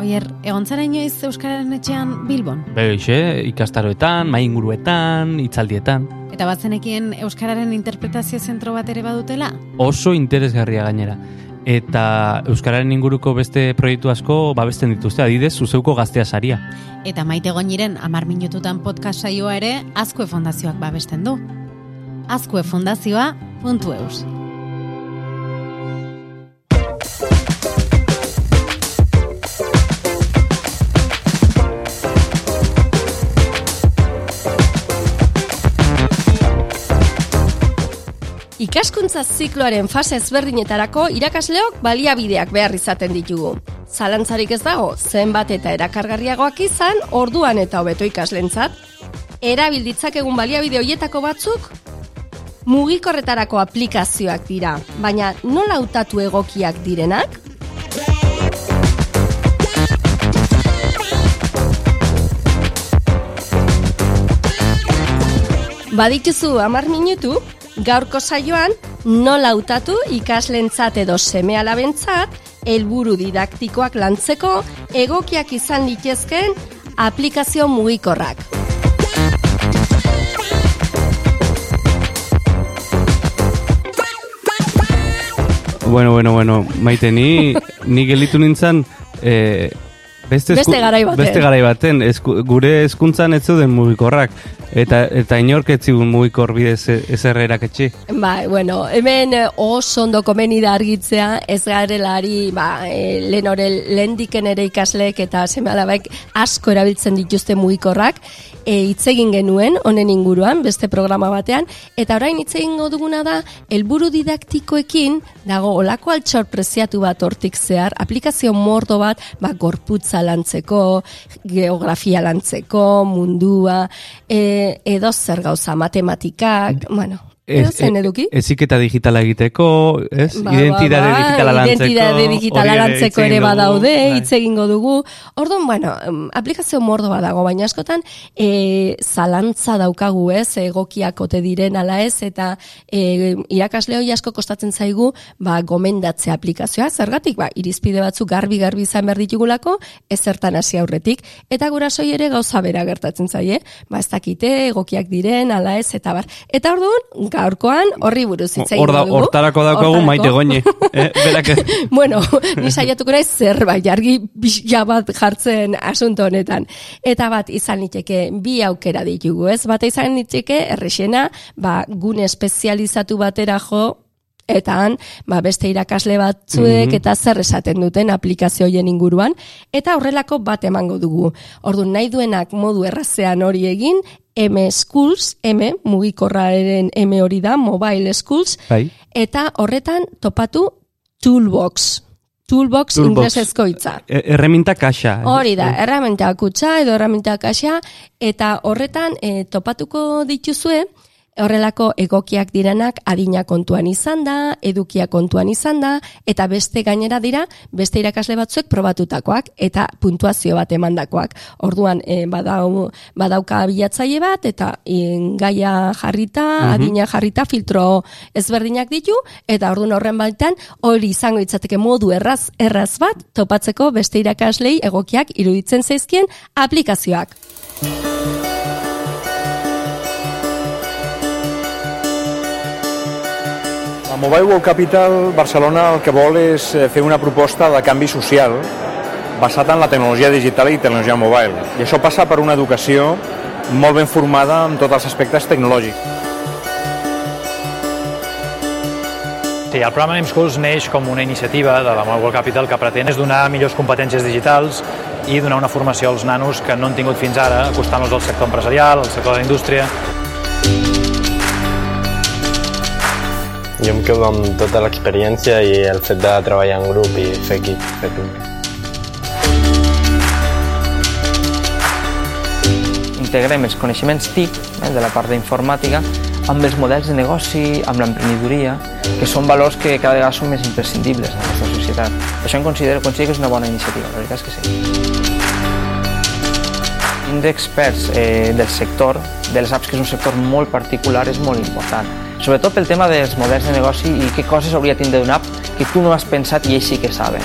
Oier, egon zara inoiz Euskararen etxean Bilbon? Beixe, ikastaroetan, mainguruetan, itzaldietan. Eta bazenekien Euskararen interpretazio zentro bat ere badutela? Oso interesgarria gainera. Eta Euskararen inguruko beste proiektu asko babesten dituzte, adidez, zuzeuko gaztea saria. Eta maite goiniren amar minututan podcast saioa ere Azkue Fondazioak babesten du. azkuefondazioa.eus Ikaskuntza zikloaren fase ezberdinetarako irakasleok baliabideak behar izaten ditugu. Zalantzarik ez dago, zenbat eta erakargarriagoak izan, orduan eta hobeto ikaslentzat. Erabilditzak egun baliabide hoietako batzuk, mugikorretarako aplikazioak dira, baina nola hautatu egokiak direnak? Badituzu amar minutu, gaurko saioan nola hautatu ikaslentzat edo seme alabentzat helburu didaktikoak lantzeko egokiak izan litezken aplikazio mugikorrak. Bueno, bueno, bueno, maite, ni, ni gelitu nintzen, eh, beste, Beste garai baten. Beste garai baten, esku, gure hezkuntzan ez zeuden mugikorrak. Eta, eta inork ez zigun mugikor bidez ezerrerak etxe. Ba, bueno, hemen eh, oso ondo komeni da argitzea, ez garelari, ba, e, lehen ore, lehen diken ere ikasleek eta seme alabaek asko erabiltzen dituzte mugikorrak, e, hitz egin genuen, honen inguruan, beste programa batean, eta orain hitz egingo duguna da, helburu didaktikoekin, dago olako altxor preziatu bat hortik zehar, aplikazio mordo bat, ba, gorputza lantzeko, geografia lantzeko, mundua, e, edo zer gauza, matematikak, bueno, edo zen eduki. Eziketa digitala egiteko, ez? Ba, identidade ba, ba, digitala lantzeko. Identidade digitala hori lantzeko ere badaude, bai. hitz egingo dugu. Orduan, bueno, aplikazio mordo badago, baina askotan e, zalantza daukagu ez, egokiak ote diren ala ez, eta e, irakasle hoi asko kostatzen zaigu, ba, gomendatze aplikazioa, zergatik, ba, irizpide batzuk garbi-garbi izan behar ditugulako, ezertan hasi aurretik, eta gurasoi ere gauza bera gertatzen zaie, ba, ez dakite, egokiak diren, ala ez, eta bar. Eta orduan, gaurkoan, horri buruz hitz Hor da, hortarako daukagu maite goñi. Eh, berak, bueno, ni saiatuko naiz zerbait argi pixka bat jartzen asunto honetan. Eta bat izan liteke bi aukera ditugu, ez? Bata izan liteke errexena, ba, gune espezializatu batera jo eta han, ba, beste irakasle batzuek Mhm. eta zer esaten duten aplikazio hoien inguruan, eta horrelako bat emango dugu. Orduan nahi duenak modu errazean hori egin, M Schools, M, mugikorraren M hori da, Mobile Schools, bai. eta horretan topatu Toolbox. Toolbox, Toolbox. inglesezko hitza. E- Erreminta kaxa. Hori da, erraminta kutsa edo erraminta kaxa, eta horretan e, topatuko dituzue, horrelako egokiak direnak adina kontuan izan da, edukia kontuan izan da, eta beste gainera dira, beste irakasle batzuek probatutakoak, eta puntuazio bat emandakoak. Orduan, e, badau, badauka bilatzaile bat, eta e, gaia jarrita, adina jarrita, filtro ezberdinak ditu, eta orduan horren baitan, hori izango itzateke modu erraz, erraz bat, topatzeko beste irakaslei egokiak iruditzen zaizkien aplikazioak. Mobile World Capital Barcelona el que vol és eh, fer una proposta de canvi social basat en la tecnologia digital i tecnologia mobile. I això passa per una educació molt ben formada en tots els aspectes tecnològics. Sí, el programa Name Schools neix com una iniciativa de la Mobile World Capital que pretén és donar millors competències digitals i donar una formació als nanos que no han tingut fins ara, acostant-los al sector empresarial, al sector de la indústria. Jo em quedo amb tota l'experiència i el fet de treballar en grup i fer equip. Fer equip. integrem els coneixements TIC eh, de la part d'informàtica amb els models de negoci, amb l'emprenedoria, que són valors que cada vegada són més imprescindibles en la nostra societat. Això em considero, considero que és una bona iniciativa, la veritat és que sí. Tindre experts eh, del sector, de les apps, que és un sector molt particular, és molt important. sobretot pel tema dels models de negoci i què coses hauria tindre d'un app que tu no has pensat i ells sí que saben.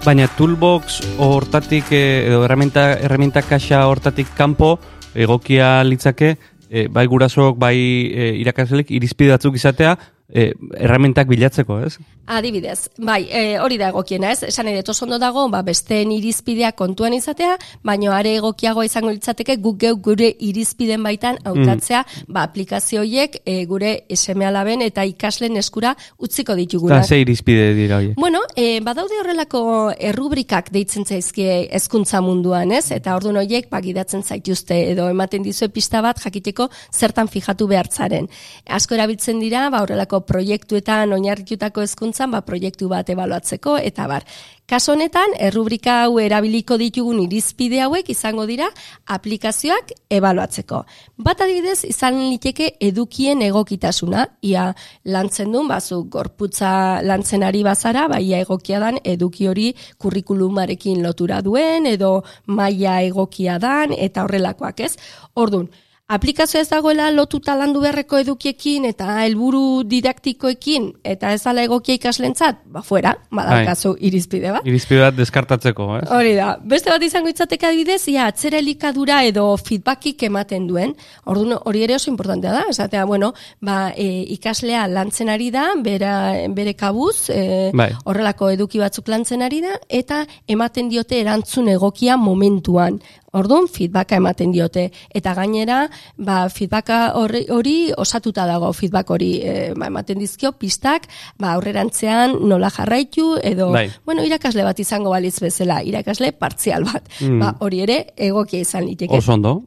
Baina toolbox o hortatik, eh, edo herramienta, herramienta kaxa hortatik kanpo egokia litzake, e, bai gurasok, bai eh, e, irakaslek, irizpidatzuk izatea, eh, erramientak bilatzeko, ez? Adibidez, bai, e, hori da egokiena, ez? Esan ere oso ondo dago, ba besteen irizpideak kontuan izatea, baino are egokiago izango litzateke guk geu gure irizpiden baitan hautatzea, ba aplikazio horiek e, gure SM-alaben eta ikaslen eskura utziko Eta ditugunak. ze irizpide dira horiek. Bueno, e, badaude horrelako errubrikak deitzen zaizkie hezkuntza munduan, ez? Eta ordun horiek ba gidatzen zaituzte edo ematen dizue pista bat jakiteko zertan fijatu behartzaren. Asko erabiltzen dira ba horrelako proiektuetan oinarritutako hezkuntzan ba proiektu bat ebaluatzeko eta bar. Kaso honetan, errubrika hau erabiliko ditugun irizpide hauek izango dira aplikazioak ebaluatzeko. Bat adibidez, izan liteke edukien egokitasuna, ia lantzen duen, bazu gorputza lantzen ari bazara, ba, ia egokia dan eduki hori kurrikulumarekin lotura duen, edo maila egokia dan, eta horrelakoak ez. Ordun, aplikazioa ez dagoela lotuta landu beharreko edukiekin eta helburu didaktikoekin eta ez dala egokia ikaslentzat, ba fuera, badalkazu irizpide bat. Irizpide bat deskartatzeko, ez? Hori da, beste bat izango itzateke adibidez, ia atzera elikadura edo feedbackik ematen duen. Orduan hori ere oso importantea da, esatea, bueno, ba, e, ikaslea lantzen ari da, bera, bere kabuz, e, Bai. horrelako eduki batzuk lantzen ari da, eta ematen diote erantzun egokia momentuan. Orduan, feedbacka ematen diote. Eta gainera, ba, feedbacka hori, hori osatuta dago, feedback hori e, ba, ematen dizkio, pistak, ba, aurrerantzean nola jarraitu, edo, Bai. bueno, irakasle bat izango balitz bezala, irakasle partzial bat. Ba, hori ere, egokia izan liteke. Oso ondo.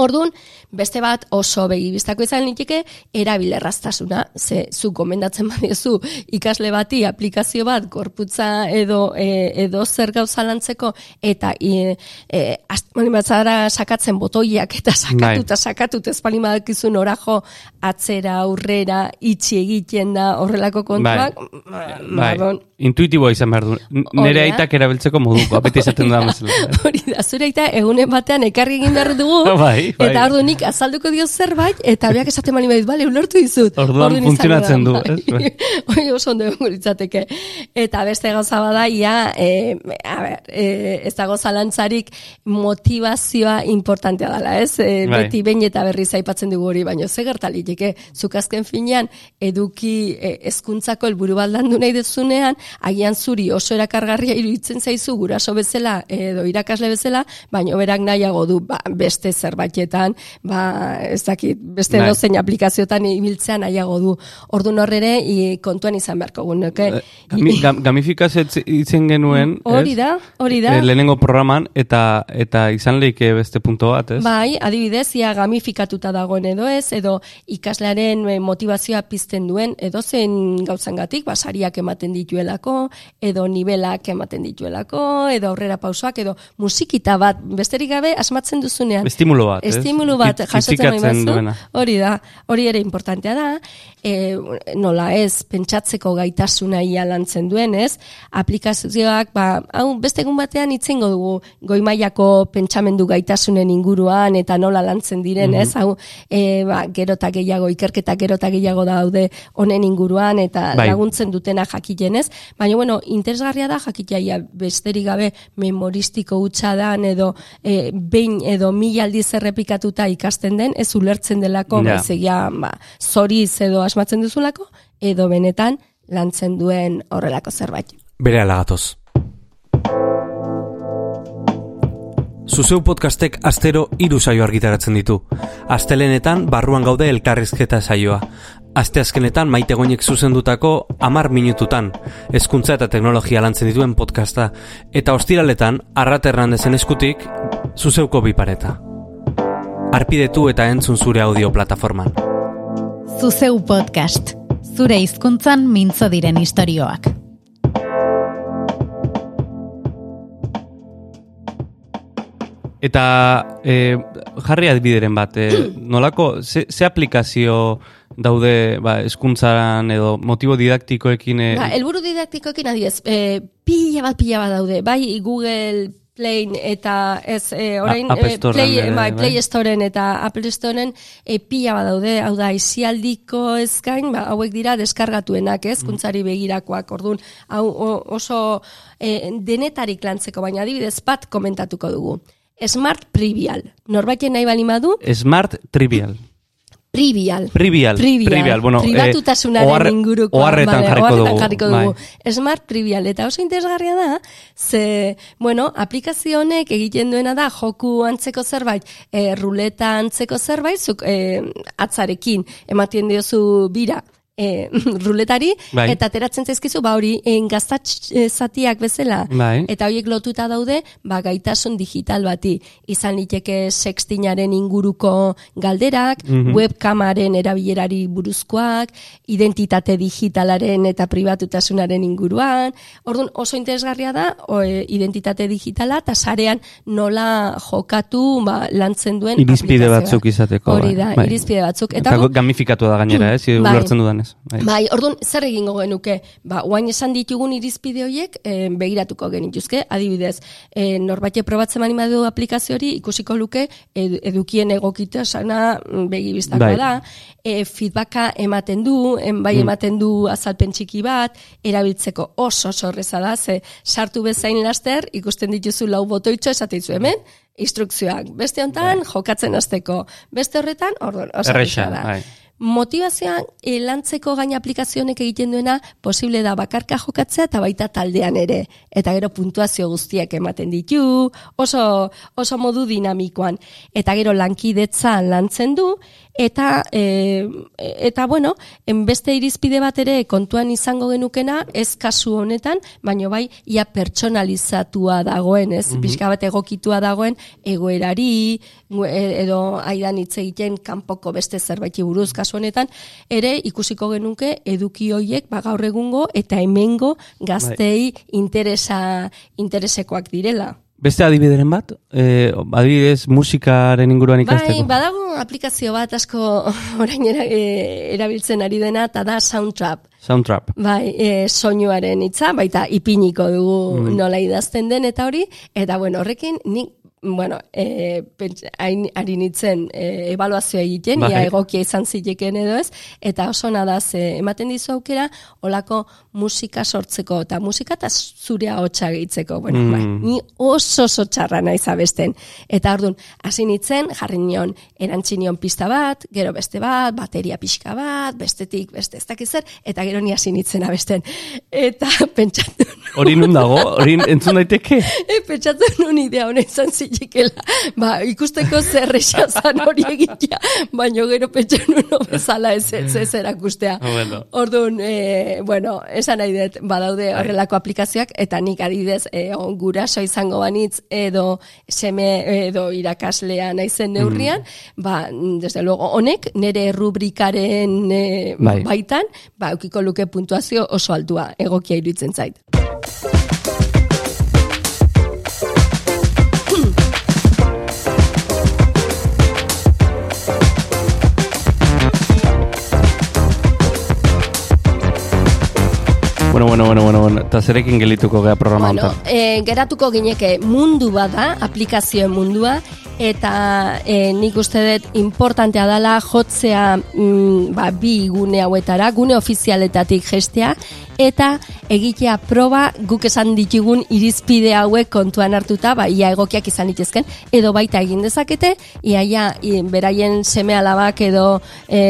Orduan, beste bat oso begibistako izan liteke erabilerraztasuna. Ze zu gomendatzen badiozu ikasle bati aplikazio bat gorputza edo e, edo zer gauza lantzeko eta e, e, batzara sakatzen botoiak eta sakatu Bai. eta sakatu eta ez baldin badakizun orajo atzera aurrera itxi egiten da horrelako kontuak. ba, Bai, bon, intuitiboa izan behar du. Nere aitak erabiltzeko moduko, beti esaten da bezala. Hori da, zure aita egunen batean ekarri egin behar dugu, Bai, bai. eta ordu nik azalduko dio zerbait, eta biak esaten mani badiz, bale, ulertu dizut. Orduan izango funtzionatzen du, bai. Hori oso ondo litzateke. Eta beste gauza bada, ia, e, a ber, e, ez dago zalantzarik motivazioa importantea dela, ez? E, Bai. beti behin eta berriz aipatzen dugu hori, baina ze gertaliteke, zuk azken finean, eduki e, hezkuntzako helburu baldandu nahi dezunean, agian zuri oso erakargarria iruditzen zaizu guraso bezala edo irakasle bezala, baina berak nahiago du ba, beste zerbaitetan, ba, ez dakit, beste Bai. dozein aplikazioetan ibiltzean nahiago du. Ordu horrere i, kontuan izan beharko gunuke. Eh, Gami, gam, gamifikazio etz- itzen genuen, Hori da, hori da. Eh, lehenengo programan, eta eta izan leike beste punto bat, ez? Bai, adibidez, ia gamifikatuta dagoen edo ez, edo ikaslearen eh, motivazioa pizten duen, edo zen gauzangatik, basariak ematen dituelako, edo nivelak ematen dituelako, edo aurrera pausoak, edo musikita bat, besterik gabe asmatzen duzunean. Estimulo bat, ez? Estimulu bat jasotzen duena. Hori da, hori ere importantea da, e, nola ez, pentsatzeko gaitasuna ia lantzen duen, ez? Aplikazioak, ba, hau beste egun batean itzengo dugu goimaiako pentsamendu gaitasunen inguruan eta nola lantzen diren, ez? Hau, e, ba, gero eta gehiago, ikerketa gero eta gehiago daude honen inguruan eta Bai. laguntzen dutena jakiten, ez? Baina, bueno, interesgarria da jakitea ia besterik gabe memoristiko hutsa dan edo e, behin edo mila aldiz errepikatuta ikasten den, ez ulertzen delako, Ja. baizik ja, ba, zoriz edo asmatzen duzulako, edo benetan lantzen duen horrelako zerbait. Bere alagatoz. Zuzeu podcastek astero hiru saio argitaratzen ditu. Astelenetan barruan gaude elkarrizketa saioa. Asteazkenetan maite goinek zuzendutako amar minututan, hezkuntza eta teknologia lantzen dituen podcasta. Eta ostiraletan, arrat errandezen eskutik, zuzeuko bipareta. Arpidetu eta entzun zure audio plataforman. Zuzeu podcast. Zure hizkuntzan mintzo diren istorioak. Eta e, jarri adibideren bat, e, nolako, ze, ze aplikazio daude ba, eskuntzaren edo motibo didaktikoekin e, Ba, elburu didaktikoekin adidez, e, pila bat pila bat daude, bai Google Play eta ez e, orain A- e, Play, ere, bai. Play Storeen eta Apple Storeen e, pila badaude, hau da, isialdiko ez ba, hauek dira deskargatuenak, ez, kuntzari begirakoak, orduan, hau oso e, denetarik lantzeko, baina adibidez bat komentatuko dugu. Smart Trivial. Norbaiten nahi bali madu, Smart Trivial. Trivial. Trivial. Trivial. Bueno, eh, Privatutasunaren oharre- inguruko. oharretan jarriko dugu, jarriko bai. dugu. Smart Trivial. Eta oso interesgarria da, ze, bueno, aplikazio honek egiten duena da, joku antzeko zerbait, e, ruleta antzeko zerbait, zuk e, atzarekin ematen diozu bira, e, ruletari, Bai. eta ateratzen zaizkizu, ba hori, en gaztatx e, zatiak bezala, Bai. eta horiek lotuta daude, ba, gaitasun digital bati. Izan liteke sextinaren inguruko galderak, Mhm. webkamaren erabilerari buruzkoak, identitate digitalaren eta pribatutasunaren inguruan. Orduan oso interesgarria da o, e, identitate digitala eta sarean nola jokatu ba, lantzen duen Irizpide batzuk izateko. Hori bai, da, bai. irizpide batzuk. Eta, gu- gamifikatu da gainera, ez? Bai. Ulertzen dudanez. Bai. Bai, orduan, zer egingo genuke? Ba, oain esan ditugun irizpide horiek e, begiratuko genituzke. Adibidez, e, norbait probatzen mani badu aplikazio hori ikusiko luke ed, edukien egokitasana mm, begi bistakoa Bai. da. E, feedbacka ematen du, en, bai ematen du azalpen txiki bat, erabiltzeko oso sorreza da, ze sartu bezain laster, ikusten dituzu lau botoitxo esateizu hemen, instrukzioak. Beste hontan jokatzen hasteko. Beste horretan, orduan, oso erresa da. bai. Motivazioa e, lantzeko gain aplikazionek egiten duena posible da bakarka jokatzea eta baita taldean ere. Eta gero puntuazio guztiak ematen ditu, oso, oso modu dinamikoan. Eta gero lankidetza lantzen du, eta, e, eta bueno, en beste irizpide bat ere kontuan izango genukena, ez kasu honetan, baino bai, ia pertsonalizatua dagoen, ez? Pixka bat egokitua dagoen egoerari, e- edo aidan hitz egiten kanpoko beste zerbaiti buruz kasu honetan, ere ikusiko genuke eduki hoiek ba gaur egungo eta hemengo gaztei interesa interesekoak direla. Beste adibideren bat, eh, adibidez musikaren inguruan Bai, ikasteko. badago aplikazio bat asko orain era, e, erabiltzen ari dena eta da Soundtrap. Soundtrap. Bai, e, soinuaren hitza, baita ipiniko dugu Mm. nola idazten den eta hori, eta bueno, horrekin nik bueno, e, pentsa- hain ari nintzen e, evaluazioa egiten, Bai. ia egokia izan zileken edo ez, eta oso nada ze ematen dizu aukera, olako musika sortzeko, eta musika eta zure hotxa gehitzeko. Bueno, Mm. bai, ni oso oso txarra naiz abesten. Eta orduan, hasi nintzen, jarri nion, erantzi pista bat, gero beste bat, bateria pixka bat, bestetik, beste ez dakiz zer, eta gero ni hasi nintzen abesten. Eta pentsatu Hori nun dago? Hori entzun daiteke? E, pentsatu nun idea honen izan zitekela. Ba, ikusteko zer zan hori egitea, baina gero pentsatu nun no bezala ez ez, erakustea. Orduan, e, bueno, esan nahi dut, badaude horrelako aplikazioak, eta nik adidez, e, on, guraso izango banitz, edo seme, edo irakaslea naizen neurrian, ba, desde luego, honek, nire rubrikaren e, Bai. baitan, ba, eukiko luke puntuazio oso altua, egokia iruditzen zait. Eta zerekin gelituko gea programa Bueno, honetan. e, geratuko gineke mundu bada, aplikazioen mundua, eta e, nik uste dut importantea dela jotzea mm, ba, bi gune hauetara, gune ofizialetatik gestea, eta egitea proba guk esan ditugun irizpide hauek kontuan hartuta, ba, ia egokiak izan litezken, edo baita egin dezakete, iaia i, beraien seme alabak edo e,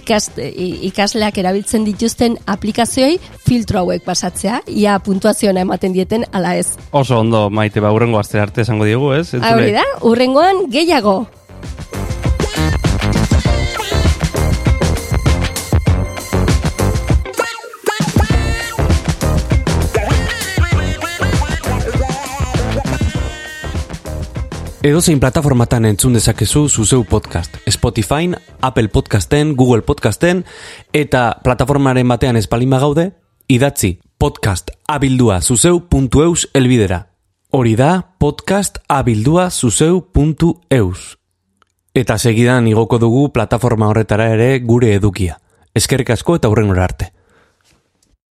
ikas, i- ikasleak erabiltzen dituzten aplikazioei filtro hauek pasatzea, ia puntuazioa ematen dieten ala ez. Oso ondo, maite, ba, urrengo aste arte esango diegu, ez? Hori da, urrengoan gehiago. Edozein plataformatan entzun dezakezu zuzeu podcast. Spotify, Apple Podcasten, Google Podcasten, eta plataformaren batean espalima gaude, idatzi podcast abildua zuzeu.eus elbidera. Hori da podcast abildua zuzeu.eus. Eta segidan igoko dugu plataforma horretara ere gure edukia. Eskerrik asko eta hurrengora arte.